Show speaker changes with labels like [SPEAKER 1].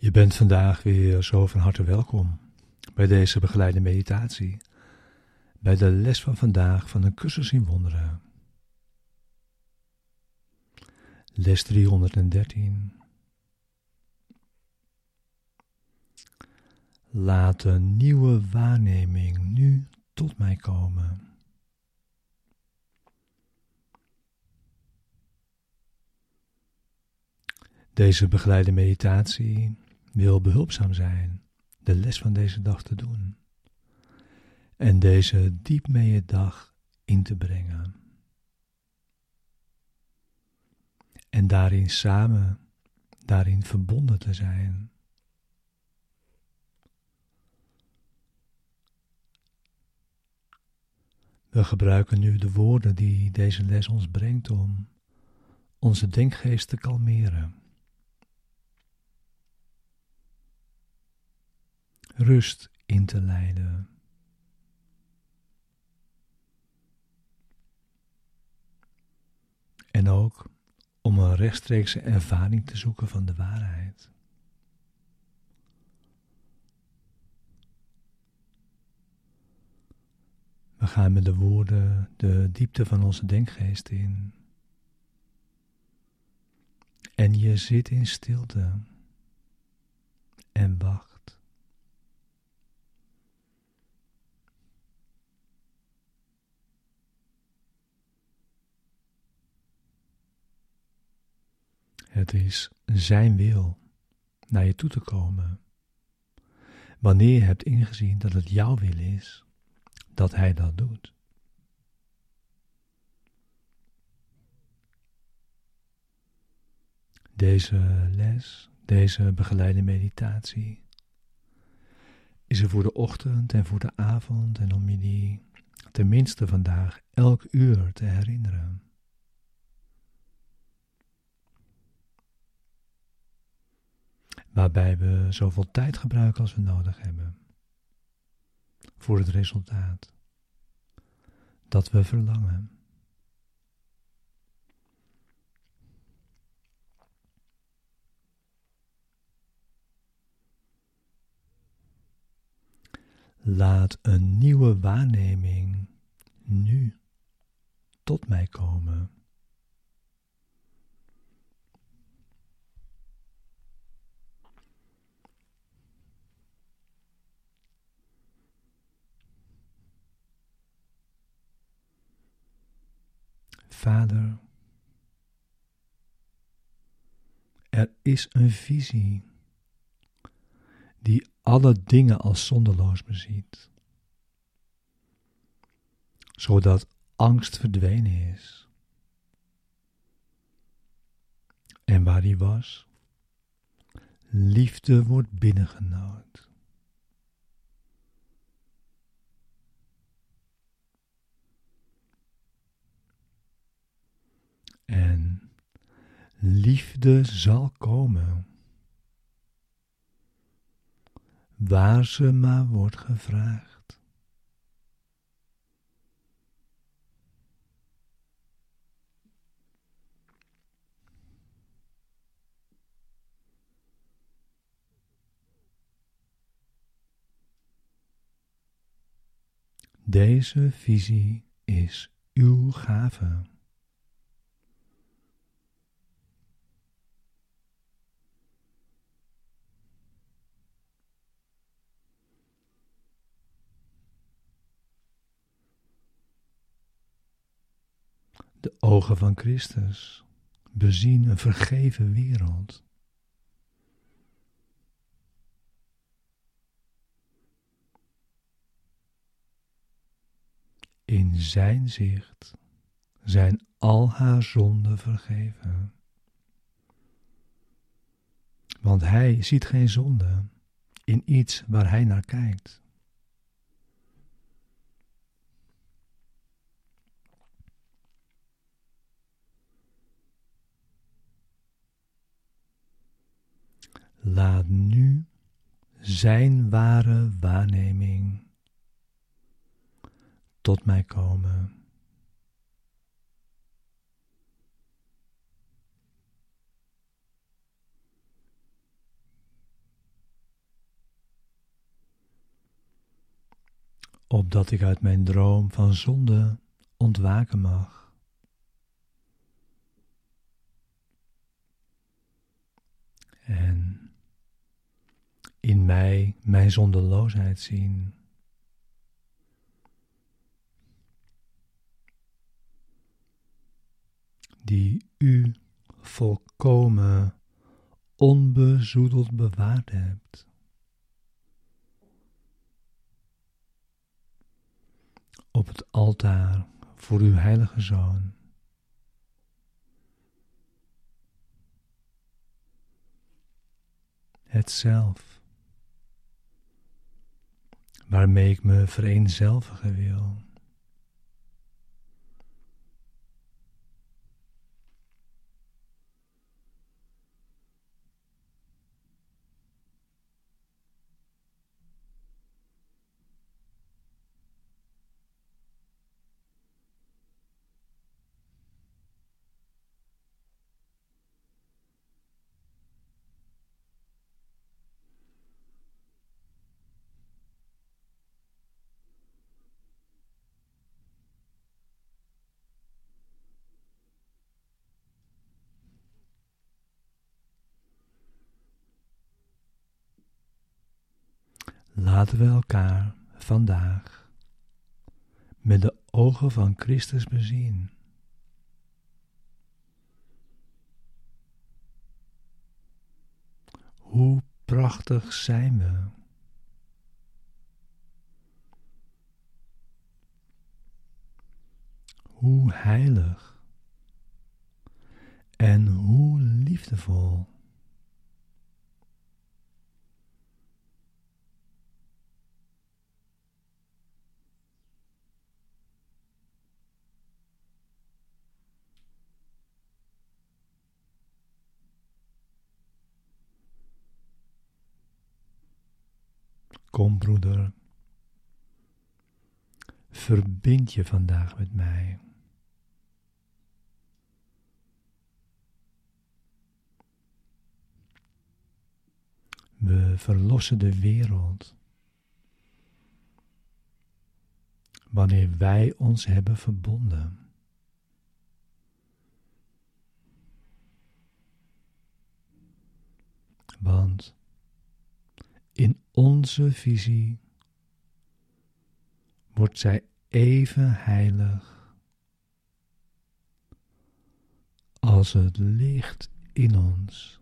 [SPEAKER 1] Je bent vandaag weer zo van harte welkom bij deze begeleide meditatie, bij de les van vandaag van een cursus in wonderen. Les 313. Laat een nieuwe waarneming nu tot mij komen. Deze begeleide meditatie wil behulpzaam zijn de les van deze dag te doen en deze diep mee je dag in te brengen. En daarin samen, daarin verbonden te zijn. We gebruiken nu de woorden die deze les ons brengt om onze denkgeest te kalmeren. Rust in te leiden. En ook om een rechtstreekse ervaring te zoeken van de waarheid. We gaan met de woorden de diepte van onze denkgeest in. En je zit in stilte en wacht. Het is Zijn wil naar je toe te komen. Wanneer je hebt ingezien dat het jouw wil is, dat Hij dat doet. Deze les, deze begeleide meditatie, is er voor de ochtend en voor de avond en om je die tenminste vandaag elk uur te herinneren. Waarbij we zoveel tijd gebruiken als we nodig hebben voor het resultaat dat we verlangen. Laat een nieuwe waarneming nu tot mij komen. Vader, er is een visie die alle dingen als zonderloos beziet, zodat angst verdwenen is. En waar die was, liefde wordt binnengenood. En liefde zal komen. Waar ze maar wordt gevraagd. Deze visie is uw gave. De ogen van Christus bezien een vergeven wereld. In zijn zicht zijn al haar zonden vergeven. Want hij ziet geen zonde in iets waar hij naar kijkt. Laat nu Zijn ware waarneming tot mij komen. opdat ik uit mijn droom van zonde ontwaken mag. In mij mijn zondeloosheid zien. Die u volkomen onbezoedeld bewaard hebt. Op het altaar voor uw heilige zoon. Het zelf, waarmee ik me vereenzelvigen wil. Laten we elkaar vandaag met de ogen van Christus bezien. Hoe prachtig zijn we. Hoe heilig en hoe liefdevol. Kom, broeder, verbind je vandaag met mij. We verlossen de wereld wanneer wij ons hebben verbonden. Want in onze visie wordt zij even heilig als het licht in ons.